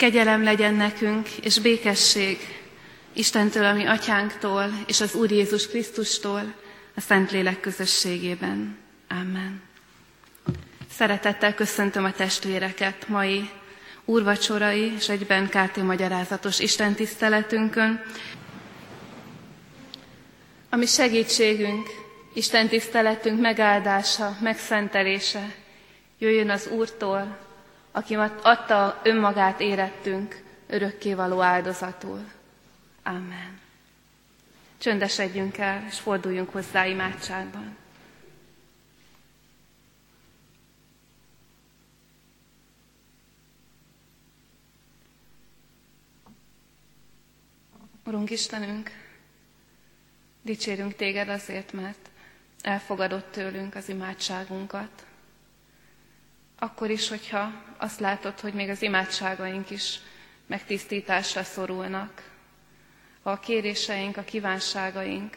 Kegyelem legyen nekünk, és békesség Istentől, ami atyánktól, és az Úr Jézus Krisztustól, a Szentlélek közösségében. Amen. Szeretettel köszöntöm a testvéreket mai úrvacsorai és egyben kártya magyarázatos Isten tiszteletünkön, ami segítségünk, Isten tiszteletünk megáldása, megszentelése jöjjön az Úrtól, aki adta önmagát érettünk örökkévaló áldozatul. Amen. Csöndesedjünk el, és forduljunk hozzá imádságban. Urunk Istenünk, dicsérünk Téged azért, mert elfogadott tőlünk az imádságunkat. Akkor is, hogyha azt látod, hogy még az imádságaink is megtisztításra szorulnak, ha a kéréseink, a kívánságaink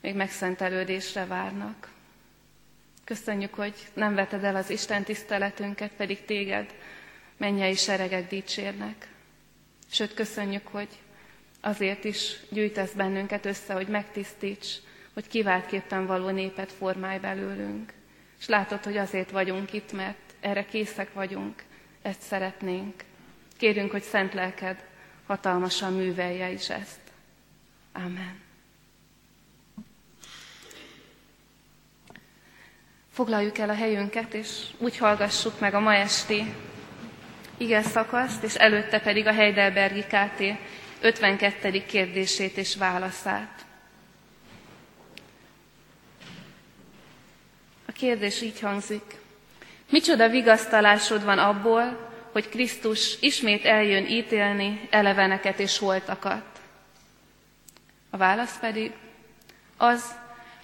még megszentelődésre várnak. Köszönjük, hogy nem veted el az Isten tiszteletünket, pedig téged mennyei seregek dicsérnek. Sőt, köszönjük, hogy azért is gyűjtesz bennünket össze, hogy megtisztíts, hogy kiváltképpen való népet formálj belőlünk. És látod, hogy azért vagyunk itt, mert erre készek vagyunk, ezt szeretnénk. Kérünk, hogy szent lelked hatalmasan művelje is ezt. Amen. Foglaljuk el a helyünket, és úgy hallgassuk meg a ma esti ige szakaszt, és előtte pedig a Heidelbergi KT 52. kérdését és válaszát. A kérdés így hangzik. Micsoda vigasztalásod van abból, hogy Krisztus ismét eljön ítélni eleveneket és holtakat? A válasz pedig az,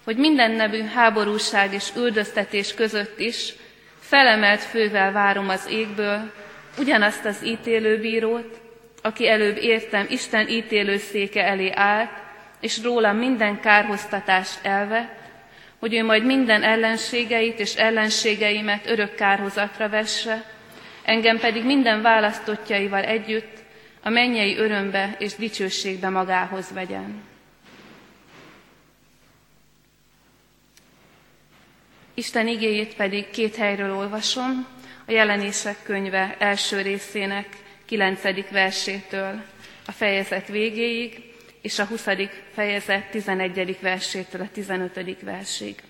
hogy minden nevű háborúság és üldöztetés között is felemelt fővel várom az égből ugyanazt az ítélőbírót, aki előbb értem Isten ítélőszéke elé állt, és róla minden kárhoztatást elve, hogy ő majd minden ellenségeit és ellenségeimet örök kárhozatra vesse, engem pedig minden választottjaival együtt a mennyei örömbe és dicsőségbe magához vegyen. Isten igéjét pedig két helyről olvasom, a jelenések könyve első részének 9. versétől a fejezet végéig, és a 20. fejezet 11. versétől a 15. versig.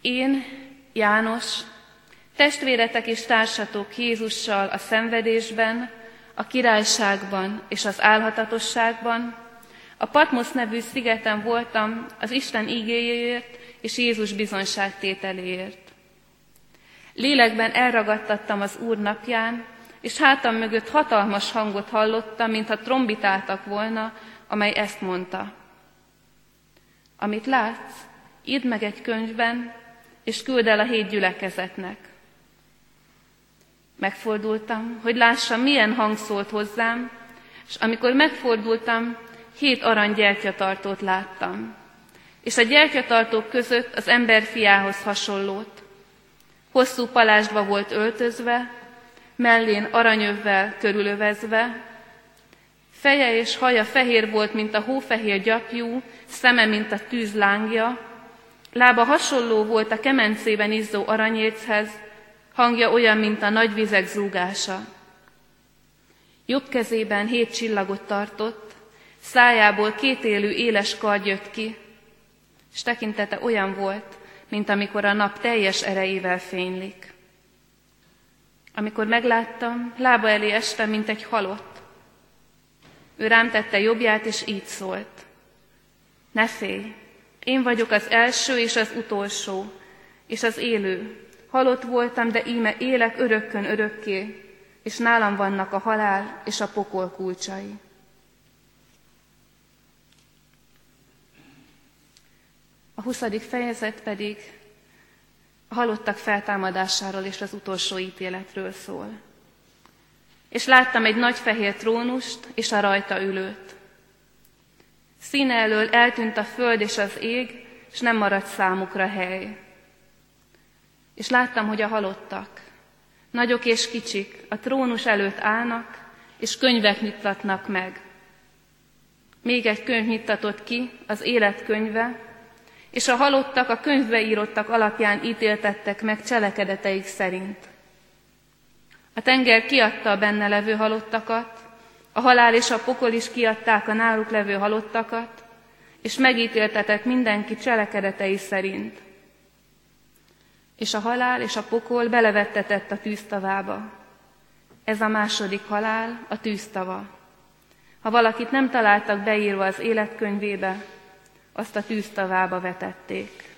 Én, János, testvéretek és társatok Jézussal a szenvedésben, a királyságban és az álhatatosságban, a Patmos nevű szigeten voltam az Isten igéjéért és Jézus bizonságtételéért. Lélekben elragadtattam az Úr napján, és hátam mögött hatalmas hangot hallottam, mintha trombitáltak volna, amely ezt mondta. Amit látsz, írd meg egy könyvben, és küld el a hét gyülekezetnek. Megfordultam, hogy lássam, milyen hang szólt hozzám, és amikor megfordultam, hét arany gyertyatartót láttam, és a gyertyatartók között az ember fiához hasonlót. Hosszú palásba volt öltözve, mellén aranyövvel körülövezve, feje és haja fehér volt, mint a hófehér gyapjú, szeme, mint a tűz lángja, lába hasonló volt a kemencében izzó aranyéchez, hangja olyan, mint a nagy vizek zúgása. Jobb kezében hét csillagot tartott, szájából két élő éles kard jött ki, és tekintete olyan volt, mint amikor a nap teljes erejével fénylik. Amikor megláttam, lába elé estem, mint egy halott. Ő rám tette jobbját, és így szólt. Ne félj, én vagyok az első és az utolsó, és az élő. Halott voltam, de íme élek örökkön örökké, és nálam vannak a halál és a pokol kulcsai. A 20. fejezet pedig halottak feltámadásáról és az utolsó ítéletről szól. És láttam egy nagy fehér trónust és a rajta ülőt. Színe elől eltűnt a föld és az ég, és nem maradt számukra hely. És láttam, hogy a halottak, Nagyok és kicsik a trónus előtt állnak, és könyvek nyittatnak meg. Még egy könyv nyitatott ki, az életkönyve, és a halottak a könyvbe írottak alapján ítéltettek meg cselekedeteik szerint. A tenger kiadta a benne levő halottakat, a halál és a pokol is kiadták a náluk levő halottakat, és megítéltetett mindenki cselekedetei szerint. És a halál és a pokol belevettetett a tűztavába. Ez a második halál, a tűztava. Ha valakit nem találtak beírva az életkönyvébe, azt a tűztavába vetették.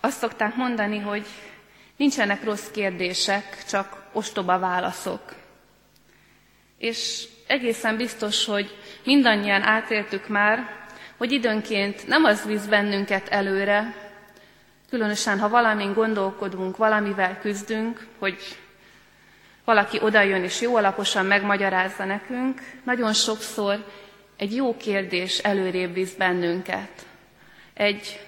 Azt szokták mondani, hogy nincsenek rossz kérdések, csak ostoba válaszok. És egészen biztos, hogy mindannyian átéltük már, hogy időnként nem az visz bennünket előre, különösen ha valamin gondolkodunk, valamivel küzdünk, hogy valaki odajön és jó alaposan megmagyarázza nekünk, nagyon sokszor egy jó kérdés előrébb visz bennünket. Egy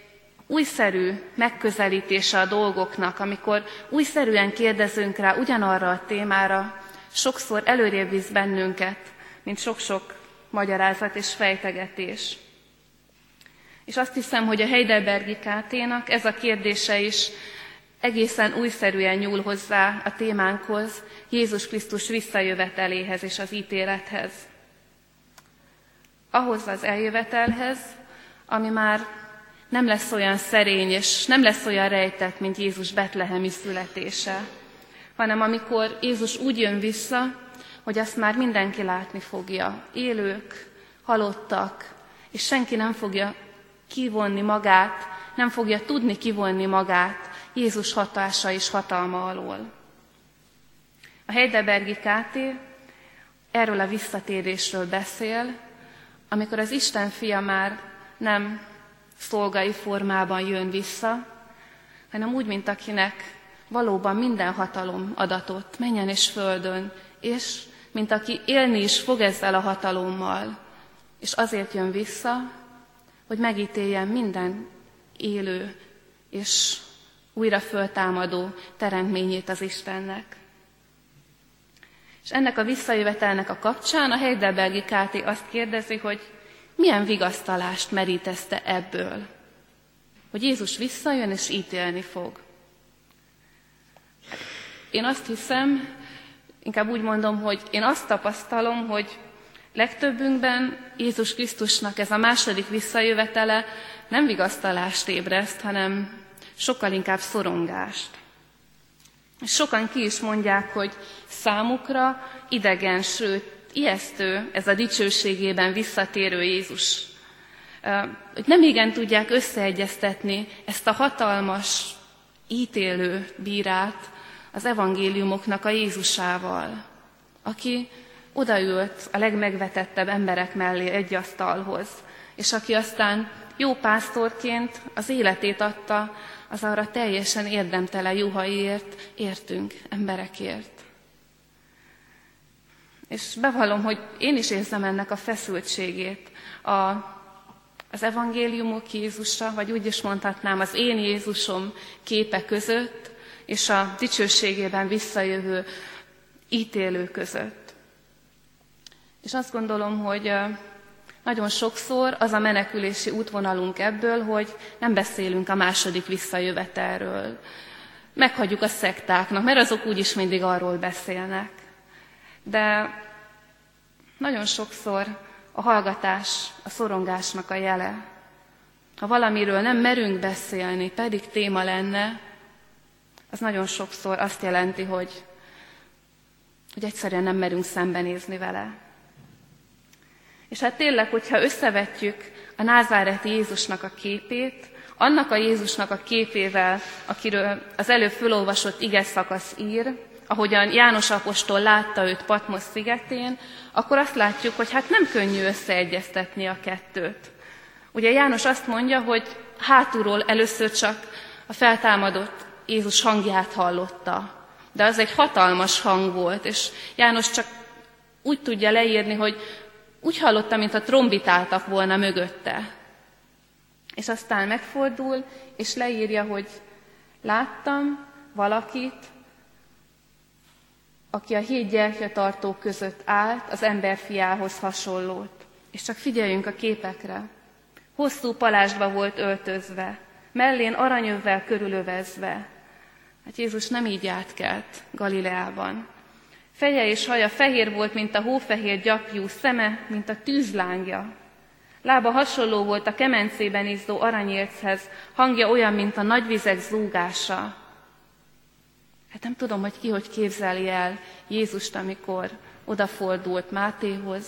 újszerű megközelítése a dolgoknak, amikor újszerűen kérdezünk rá ugyanarra a témára, sokszor előrébb visz bennünket, mint sok-sok magyarázat és fejtegetés. És azt hiszem, hogy a Heidelbergi KT-nak ez a kérdése is egészen újszerűen nyúl hozzá a témánkhoz, Jézus Krisztus visszajöveteléhez és az ítélethez. Ahhoz az eljövetelhez, ami már nem lesz olyan szerény, és nem lesz olyan rejtett, mint Jézus betlehemi születése, hanem amikor Jézus úgy jön vissza, hogy azt már mindenki látni fogja. Élők, halottak, és senki nem fogja kivonni magát, nem fogja tudni kivonni magát Jézus hatása és hatalma alól. A Heidelbergi KT erről a visszatérésről beszél, amikor az Isten fia már nem szolgai formában jön vissza, hanem úgy, mint akinek valóban minden hatalom adatot menjen és földön, és mint aki élni is fog ezzel a hatalommal, és azért jön vissza, hogy megítéljen minden élő és újra föltámadó teremtményét az Istennek. És ennek a visszajövetelnek a kapcsán a Heidelbergi KT azt kérdezi, hogy milyen vigasztalást merítezte ebből, hogy Jézus visszajön és ítélni fog. Én azt hiszem, inkább úgy mondom, hogy én azt tapasztalom, hogy legtöbbünkben Jézus Krisztusnak ez a második visszajövetele nem vigasztalást ébreszt, hanem sokkal inkább szorongást. Sokan ki is mondják, hogy számukra idegen, sőt, ijesztő ez a dicsőségében visszatérő Jézus. Hogy nem igen tudják összeegyeztetni ezt a hatalmas, ítélő bírát az evangéliumoknak a Jézusával, aki odaült a legmegvetettebb emberek mellé egy asztalhoz, és aki aztán jó pásztorként az életét adta az arra teljesen érdemtelen juhaiért, értünk, emberekért. És bevallom, hogy én is érzem ennek a feszültségét. A, az evangéliumok Jézusa, vagy úgy is mondhatnám, az én Jézusom képe között, és a dicsőségében visszajövő ítélő között. És azt gondolom, hogy nagyon sokszor az a menekülési útvonalunk ebből, hogy nem beszélünk a második visszajövetelről. Meghagyjuk a szektáknak, mert azok úgyis mindig arról beszélnek. De nagyon sokszor a hallgatás a szorongásnak a jele. Ha valamiről nem merünk beszélni, pedig téma lenne, az nagyon sokszor azt jelenti, hogy, hogy egyszerűen nem merünk szembenézni vele. És hát tényleg, hogyha összevetjük a názáreti Jézusnak a képét, annak a Jézusnak a képével, akiről az előbb fölolvasott ige szakasz ír, ahogyan János apostol látta őt Patmos szigetén, akkor azt látjuk, hogy hát nem könnyű összeegyeztetni a kettőt. Ugye János azt mondja, hogy hátulról először csak a feltámadott Jézus hangját hallotta. De az egy hatalmas hang volt, és János csak úgy tudja leírni, hogy úgy hallotta, mintha trombitáltak volna mögötte. És aztán megfordul, és leírja, hogy láttam valakit, aki a hét gyertyatartó között állt, az emberfiához hasonlót. És csak figyeljünk a képekre. Hosszú palásba volt öltözve, mellén aranyövvel körülövezve. Hát Jézus nem így járt kelt Galileában. Feje és haja fehér volt, mint a hófehér gyapjú, szeme, mint a tűzlángja. Lába hasonló volt a kemencében izzó aranyérchez, hangja olyan, mint a nagyvizek zúgása. Hát nem tudom, hogy ki hogy képzeli el Jézust, amikor odafordult Mátéhoz,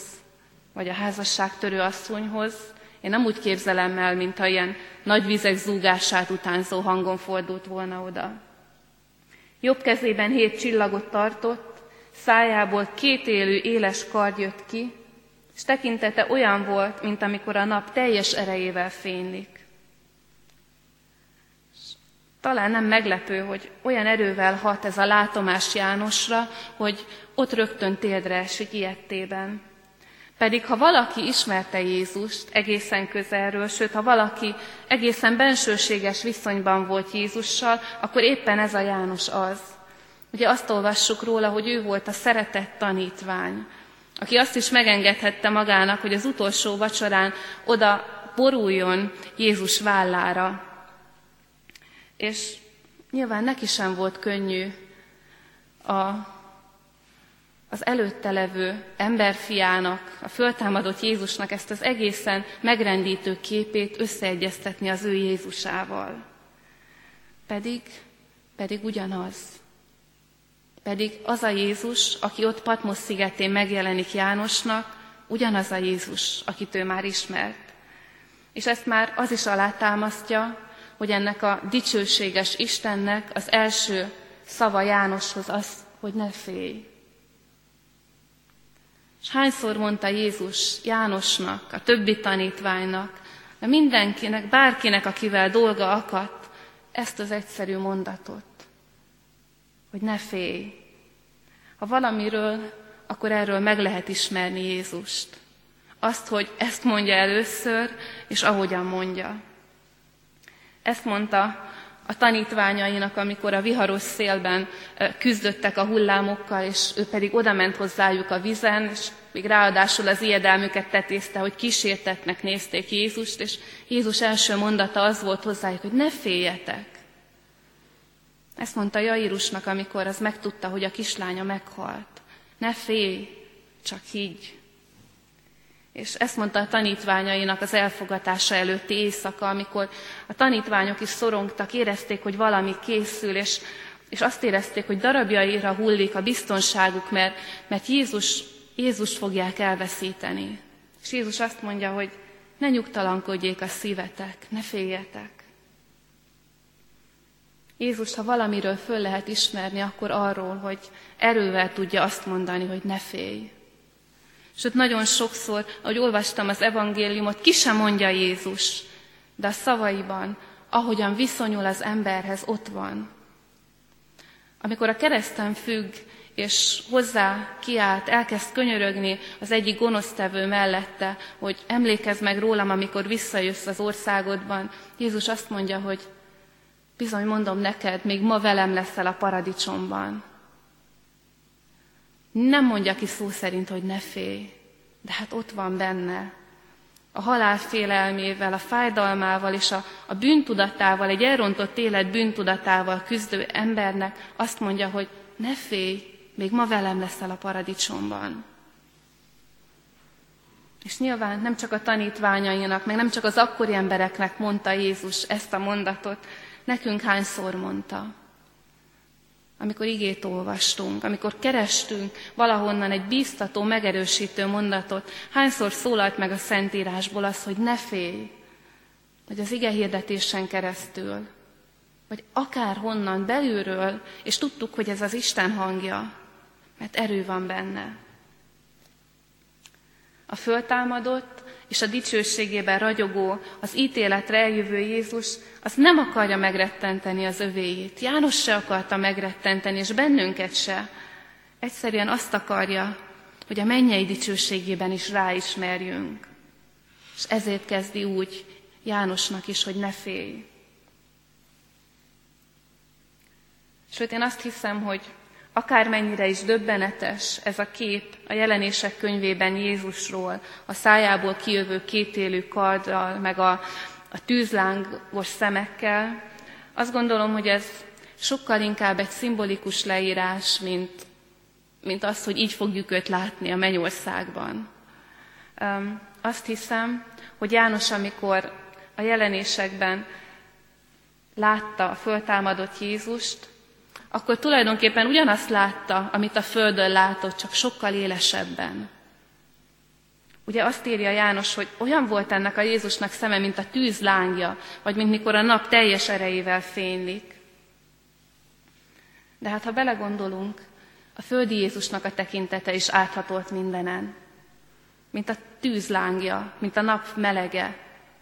vagy a házasságtörő asszonyhoz. Én nem úgy képzelem el, mint ha ilyen nagy vizek zúgását utánzó hangon fordult volna oda. Jobb kezében hét csillagot tartott, szájából két élő éles kard jött ki, és tekintete olyan volt, mint amikor a nap teljes erejével fénylik. Talán nem meglepő, hogy olyan erővel hat ez a látomás Jánosra, hogy ott rögtön téldre esik ilyettében. Pedig ha valaki ismerte Jézust egészen közelről, sőt, ha valaki egészen bensőséges viszonyban volt Jézussal, akkor éppen ez a János az. Ugye azt olvassuk róla, hogy ő volt a szeretett tanítvány, aki azt is megengedhette magának, hogy az utolsó vacsorán oda boruljon Jézus vállára. És nyilván neki sem volt könnyű a, az előtte levő emberfiának, a föltámadott Jézusnak ezt az egészen megrendítő képét összeegyeztetni az ő Jézusával. Pedig, pedig ugyanaz. Pedig az a Jézus, aki ott Patmos szigetén megjelenik Jánosnak, ugyanaz a Jézus, akit ő már ismert. És ezt már az is alátámasztja, hogy ennek a dicsőséges Istennek az első szava Jánoshoz az, hogy ne félj. És hányszor mondta Jézus Jánosnak, a többi tanítványnak, de mindenkinek, bárkinek, akivel dolga akadt, ezt az egyszerű mondatot, hogy ne félj. Ha valamiről, akkor erről meg lehet ismerni Jézust. Azt, hogy ezt mondja először, és ahogyan mondja. Ezt mondta a tanítványainak, amikor a viharos szélben küzdöttek a hullámokkal, és ő pedig odament hozzájuk a vizen, és még ráadásul az ijedelmüket tetézte, hogy kísértetnek nézték Jézust, és Jézus első mondata az volt hozzájuk, hogy ne féljetek. Ezt mondta Jairusnak, amikor az megtudta, hogy a kislánya meghalt. Ne félj, csak higgy. És ezt mondta a tanítványainak az elfogatása előtti éjszaka, amikor a tanítványok is szorongtak, érezték, hogy valami készül, és, és azt érezték, hogy darabjaira hullik a biztonságuk, mert, mert Jézus, Jézus fogják elveszíteni. És Jézus azt mondja, hogy ne nyugtalankodjék a szívetek, ne féljetek. Jézus, ha valamiről föl lehet ismerni, akkor arról, hogy erővel tudja azt mondani, hogy ne félj. Sőt, nagyon sokszor, ahogy olvastam az evangéliumot, ki sem mondja Jézus, de a szavaiban, ahogyan viszonyul az emberhez, ott van. Amikor a kereszten függ, és hozzá kiált, elkezd könyörögni az egyik gonosztevő mellette, hogy emlékezz meg rólam, amikor visszajössz az országodban, Jézus azt mondja, hogy bizony mondom neked, még ma velem leszel a paradicsomban. Nem mondja ki szó szerint, hogy ne félj, de hát ott van benne. A halál félelmével, a fájdalmával és a, a bűntudatával, egy elrontott élet bűntudatával küzdő embernek azt mondja, hogy ne félj, még ma velem leszel a paradicsomban. És nyilván nem csak a tanítványainak, meg nem csak az akkori embereknek mondta Jézus ezt a mondatot, nekünk hányszor mondta amikor igét olvastunk, amikor kerestünk valahonnan egy bíztató, megerősítő mondatot, hányszor szólalt meg a Szentírásból az, hogy ne félj, vagy az ige hirdetésen keresztül, vagy akár honnan belülről, és tudtuk, hogy ez az Isten hangja, mert erő van benne. A föltámadott és a dicsőségében ragyogó, az ítéletre eljövő Jézus, az nem akarja megrettenteni az övéjét. János se akarta megrettenteni, és bennünket se. Egyszerűen azt akarja, hogy a mennyei dicsőségében is ráismerjünk. És ezért kezdi úgy Jánosnak is, hogy ne félj. Sőt, én azt hiszem, hogy akármennyire is döbbenetes ez a kép a jelenések könyvében Jézusról, a szájából kijövő kétélű karddal, meg a, a tűzlángos szemekkel, azt gondolom, hogy ez sokkal inkább egy szimbolikus leírás, mint, mint az, hogy így fogjuk őt látni a mennyországban. Um, azt hiszem, hogy János, amikor a jelenésekben látta a föltámadott Jézust, akkor tulajdonképpen ugyanazt látta, amit a Földön látott, csak sokkal élesebben. Ugye azt írja János, hogy olyan volt ennek a Jézusnak szeme, mint a tűz lángja, vagy mint mikor a nap teljes erejével fénylik. De hát ha belegondolunk, a földi Jézusnak a tekintete is áthatolt mindenen. Mint a tűz lángja, mint a nap melege.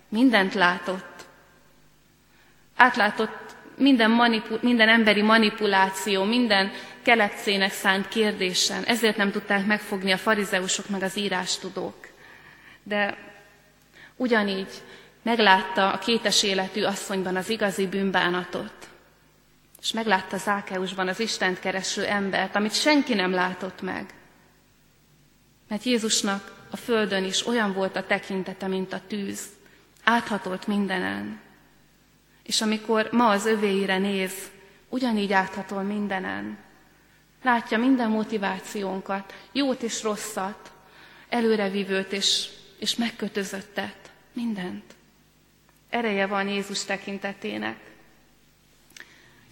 Mindent látott. Átlátott minden, manipu- minden emberi manipuláció, minden keletszének szánt kérdésen. Ezért nem tudták megfogni a farizeusok meg az írástudók. De ugyanígy meglátta a kétes életű asszonyban az igazi bűnbánatot, és meglátta Zákeusban az Istent kereső embert, amit senki nem látott meg. Mert Jézusnak a földön is olyan volt a tekintete, mint a tűz, áthatolt mindenen. És amikor ma az övéire néz, ugyanígy áthatol mindenen. Látja minden motivációnkat, jót és rosszat, előrevívőt és, és megkötözöttet, mindent. Ereje van Jézus tekintetének.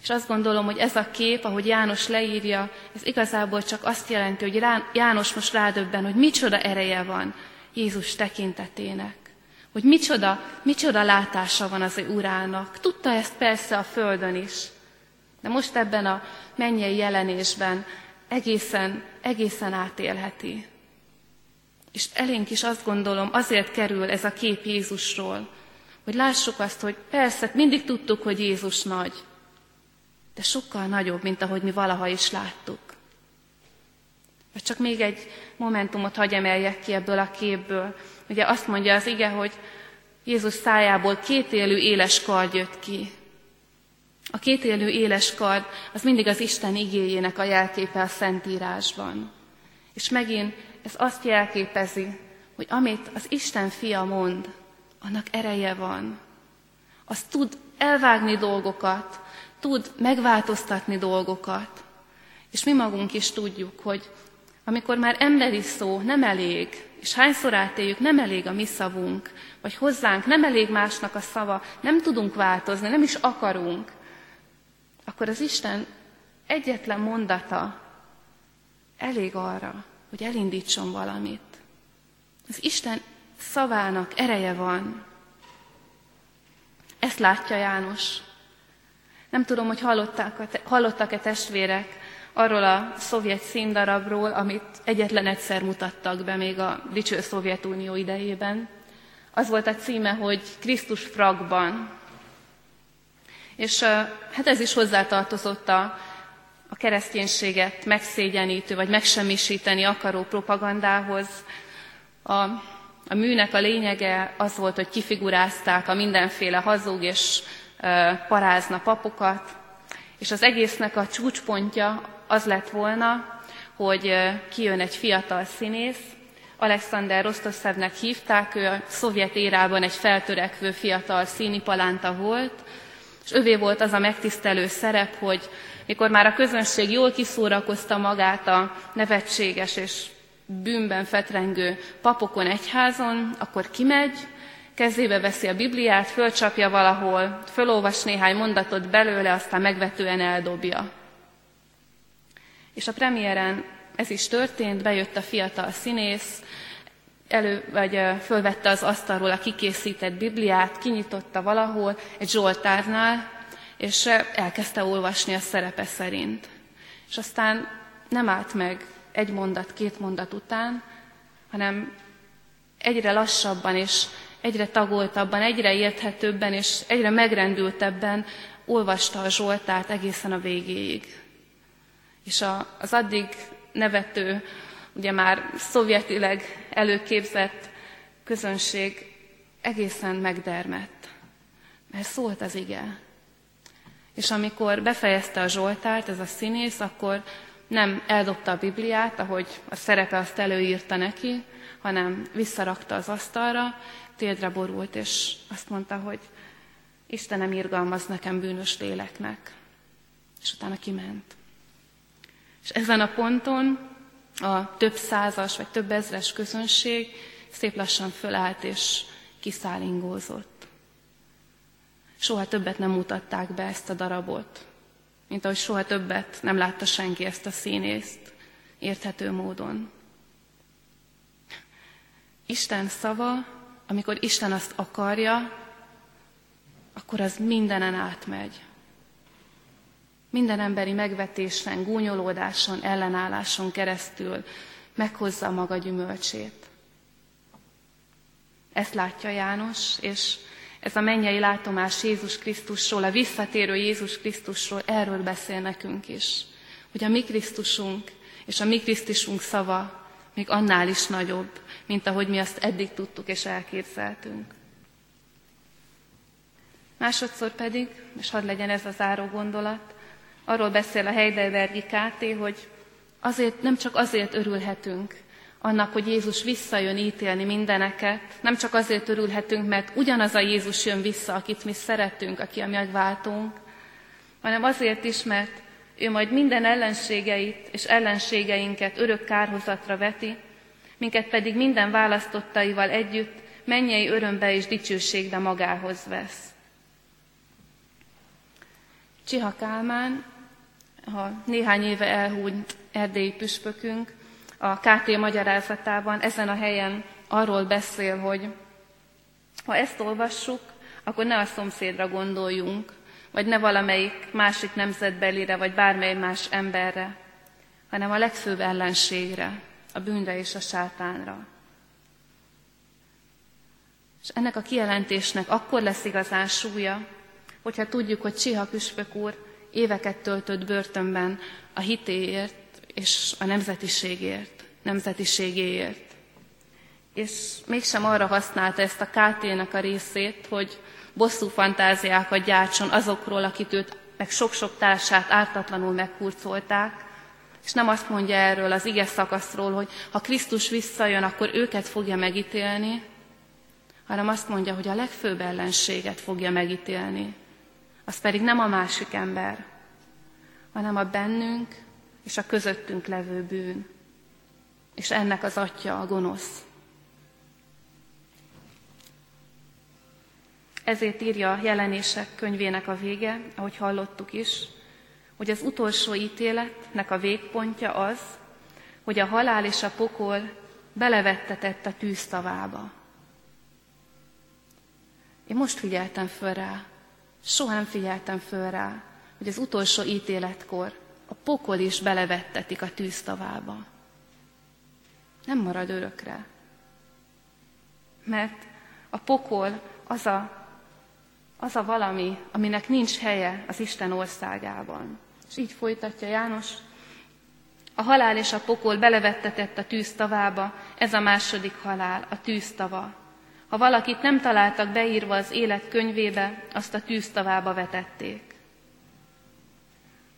És azt gondolom, hogy ez a kép, ahogy János leírja, ez igazából csak azt jelenti, hogy János most rádöbben, hogy micsoda ereje van Jézus tekintetének hogy micsoda, micsoda látása van az ő urának. Tudta ezt persze a földön is, de most ebben a mennyei jelenésben egészen, egészen átélheti. És elénk is azt gondolom, azért kerül ez a kép Jézusról, hogy lássuk azt, hogy persze, mindig tudtuk, hogy Jézus nagy, de sokkal nagyobb, mint ahogy mi valaha is láttuk. Vagy csak még egy momentumot hagy emeljek ki ebből a képből. Ugye azt mondja az ige, hogy Jézus szájából kétélű éles kard jött ki. A kétélű éles kard az mindig az Isten igéjének a jelképe a Szentírásban. És megint ez azt jelképezi, hogy amit az Isten fia mond, annak ereje van. Az tud elvágni dolgokat, tud megváltoztatni dolgokat. És mi magunk is tudjuk, hogy amikor már emberi szó nem elég, és hányszor átéljük, nem elég a mi szavunk, vagy hozzánk nem elég másnak a szava, nem tudunk változni, nem is akarunk, akkor az Isten egyetlen mondata elég arra, hogy elindítson valamit. Az Isten szavának ereje van. Ezt látja János. Nem tudom, hogy hallottak-e testvérek arról a szovjet színdarabról, amit egyetlen egyszer mutattak be még a dicső Szovjetunió idejében. Az volt a címe, hogy Krisztus fragban. És hát ez is hozzátartozott a, a kereszténységet megszégyenítő vagy megsemmisíteni akaró propagandához. A, a műnek a lényege az volt, hogy kifigurázták a mindenféle hazug és parázna papokat, és az egésznek a csúcspontja az lett volna, hogy kijön egy fiatal színész, Alexander Rostovszevnek hívták, ő a szovjet érában egy feltörekvő fiatal színipalánta volt, és övé volt az a megtisztelő szerep, hogy mikor már a közönség jól kiszórakozta magát a nevetséges és bűnben fetrengő papokon egyházon, akkor kimegy, kezébe veszi a Bibliát, fölcsapja valahol, fölolvas néhány mondatot belőle, aztán megvetően eldobja. És a premiéren ez is történt, bejött a fiatal színész, elő, vagy fölvette az asztalról a kikészített Bibliát, kinyitotta valahol egy Zsoltárnál, és elkezdte olvasni a szerepe szerint. És aztán nem állt meg egy mondat, két mondat után, hanem egyre lassabban és egyre tagoltabban, egyre érthetőbben és egyre megrendültebben olvasta a Zsoltát egészen a végéig. És az addig nevető, ugye már szovjetileg előképzett közönség egészen megdermett. Mert szólt az ige. És amikor befejezte a Zsoltárt, ez a színész, akkor nem eldobta a Bibliát, ahogy a szerepe azt előírta neki, hanem visszarakta az asztalra, térdre borult, és azt mondta, hogy Istenem irgalmaz nekem bűnös léleknek. És utána kiment. És ezen a ponton a több százas vagy több ezres közönség szép lassan fölállt és kiszállingózott. Soha többet nem mutatták be ezt a darabot, mint ahogy soha többet nem látta senki ezt a színészt érthető módon. Isten szava, amikor Isten azt akarja, akkor az mindenen átmegy. Minden emberi megvetésen, gúnyolódáson, ellenálláson keresztül meghozza a maga gyümölcsét. Ezt látja János, és ez a mennyei látomás Jézus Krisztusról, a visszatérő Jézus Krisztusról, erről beszél nekünk is. Hogy a mi Krisztusunk és a mi Krisztusunk szava még annál is nagyobb, mint ahogy mi azt eddig tudtuk és elképzeltünk. Másodszor pedig, és hadd legyen ez a záró gondolat, arról beszél a Heidelbergi KT, hogy azért, nem csak azért örülhetünk annak, hogy Jézus visszajön ítélni mindeneket, nem csak azért örülhetünk, mert ugyanaz a Jézus jön vissza, akit mi szeretünk, aki a megváltunk, hanem azért is, mert ő majd minden ellenségeit és ellenségeinket örök kárhozatra veti, minket pedig minden választottaival együtt mennyei örömbe és dicsőségbe magához vesz. Csiha Kálmán, a néhány éve elhúnyt erdélyi püspökünk, a KT magyarázatában ezen a helyen arról beszél, hogy ha ezt olvassuk, akkor ne a szomszédra gondoljunk, vagy ne valamelyik másik nemzetbelire, vagy bármely más emberre, hanem a legfőbb ellenségre, a bűnre és a sátánra. És ennek a kijelentésnek akkor lesz igazán súlya, hogyha tudjuk, hogy Csiha püspök úr éveket töltött börtönben a hitéért és a nemzetiségért, nemzetiségéért. És mégsem arra használta ezt a KT-nek a részét, hogy bosszú fantáziákat gyártson azokról, akit őt meg sok-sok társát ártatlanul megkurcolták, és nem azt mondja erről az ige szakaszról, hogy ha Krisztus visszajön, akkor őket fogja megítélni, hanem azt mondja, hogy a legfőbb ellenséget fogja megítélni. Az pedig nem a másik ember, hanem a bennünk és a közöttünk levő bűn. És ennek az atya a gonosz. Ezért írja a jelenések könyvének a vége, ahogy hallottuk is, hogy az utolsó ítéletnek a végpontja az, hogy a halál és a pokol belevettetett a tűztavába. Én most figyeltem föl rá, soha nem figyeltem föl rá, hogy az utolsó ítéletkor a pokol is belevettetik a tűztavába. Nem marad örökre. Mert a pokol az a, az a valami, aminek nincs helye az Isten országában. És így folytatja János, a halál és a pokol belevettetett a tűztavába, ez a második halál, a tűztava. Ha valakit nem találtak beírva az élet könyvébe, azt a tűztavába vetették.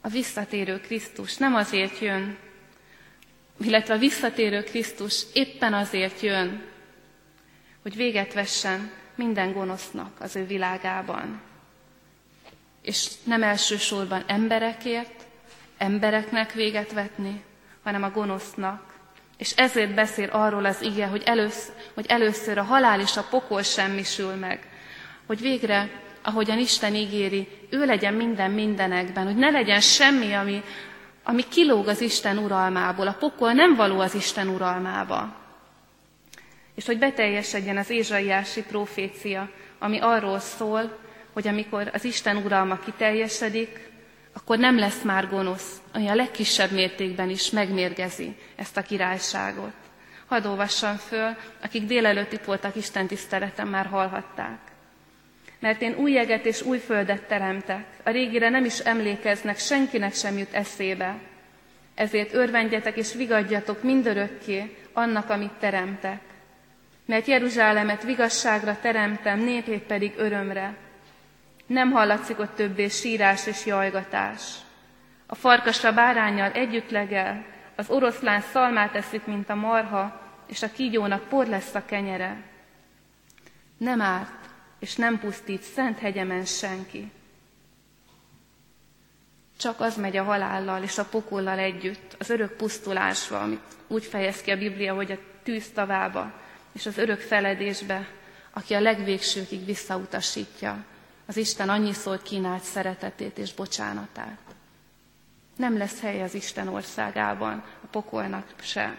A visszatérő Krisztus nem azért jön, illetve a visszatérő Krisztus éppen azért jön, hogy véget vessen minden gonosznak az ő világában és nem elsősorban emberekért, embereknek véget vetni, hanem a gonosznak. És ezért beszél arról az ige, hogy, először, hogy először a halál és a pokol semmisül meg. Hogy végre, ahogyan Isten ígéri, ő legyen minden mindenekben, hogy ne legyen semmi, ami, ami kilóg az Isten uralmából. A pokol nem való az Isten uralmába. És hogy beteljesedjen az Ézsaiási profécia, ami arról szól, hogy amikor az Isten uralma kiteljesedik, akkor nem lesz már gonosz, ami a legkisebb mértékben is megmérgezi ezt a királyságot. Hadd olvassam föl, akik délelőtt itt voltak Isten tiszteleten, már hallhatták. Mert én új jeget és új földet teremtek, a régire nem is emlékeznek, senkinek sem jut eszébe. Ezért örvendjetek és vigadjatok mindörökké annak, amit teremtek. Mert Jeruzsálemet vigasságra teremtem, népét pedig örömre, Nem hallatszik ott többé sírás és jajgatás. A farkasra bárányjal együtt legel, az oroszlán szalmát eszik, mint a marha, és a kígyónak por lesz a kenyere. Nem árt, és nem pusztít szent hegyemen senki. Csak az megy a halállal és a pokollal együtt, az örök pusztulásba, amit úgy fejez ki a Biblia, hogy a tűz tavába és az örök feledésbe, aki a legvégsőkig visszautasítja az Isten annyiszor kínált szeretetét és bocsánatát. Nem lesz hely az Isten országában, a pokolnak se.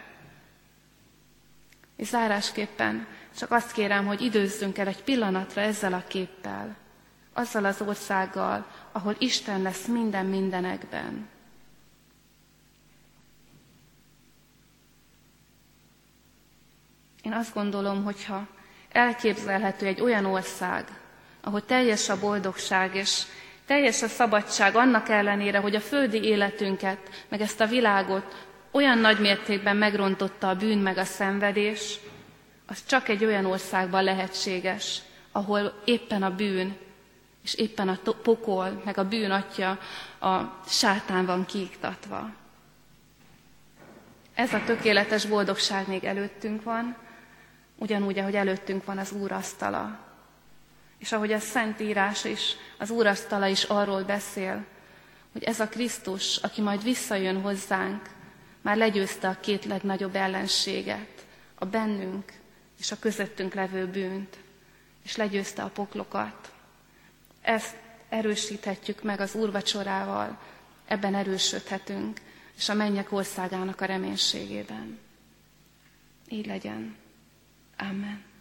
És zárásképpen csak azt kérem, hogy időzzünk el egy pillanatra ezzel a képpel, azzal az országgal, ahol Isten lesz minden mindenekben. Én azt gondolom, hogyha elképzelhető egy olyan ország, ahol teljes a boldogság és teljes a szabadság annak ellenére, hogy a földi életünket, meg ezt a világot olyan nagy mértékben megrontotta a bűn meg a szenvedés, az csak egy olyan országban lehetséges, ahol éppen a bűn és éppen a pokol, meg a bűn atya a sátán van kiiktatva. Ez a tökéletes boldogság még előttünk van, ugyanúgy, ahogy előttünk van az Úr asztala. És ahogy a Szentírás is, az Úr asztala is arról beszél, hogy ez a Krisztus, aki majd visszajön hozzánk, már legyőzte a két legnagyobb ellenséget, a bennünk és a közöttünk levő bűnt, és legyőzte a poklokat. Ezt erősíthetjük meg az úrvacsorával, ebben erősödhetünk, és a mennyek országának a reménységében. Így legyen. Amen.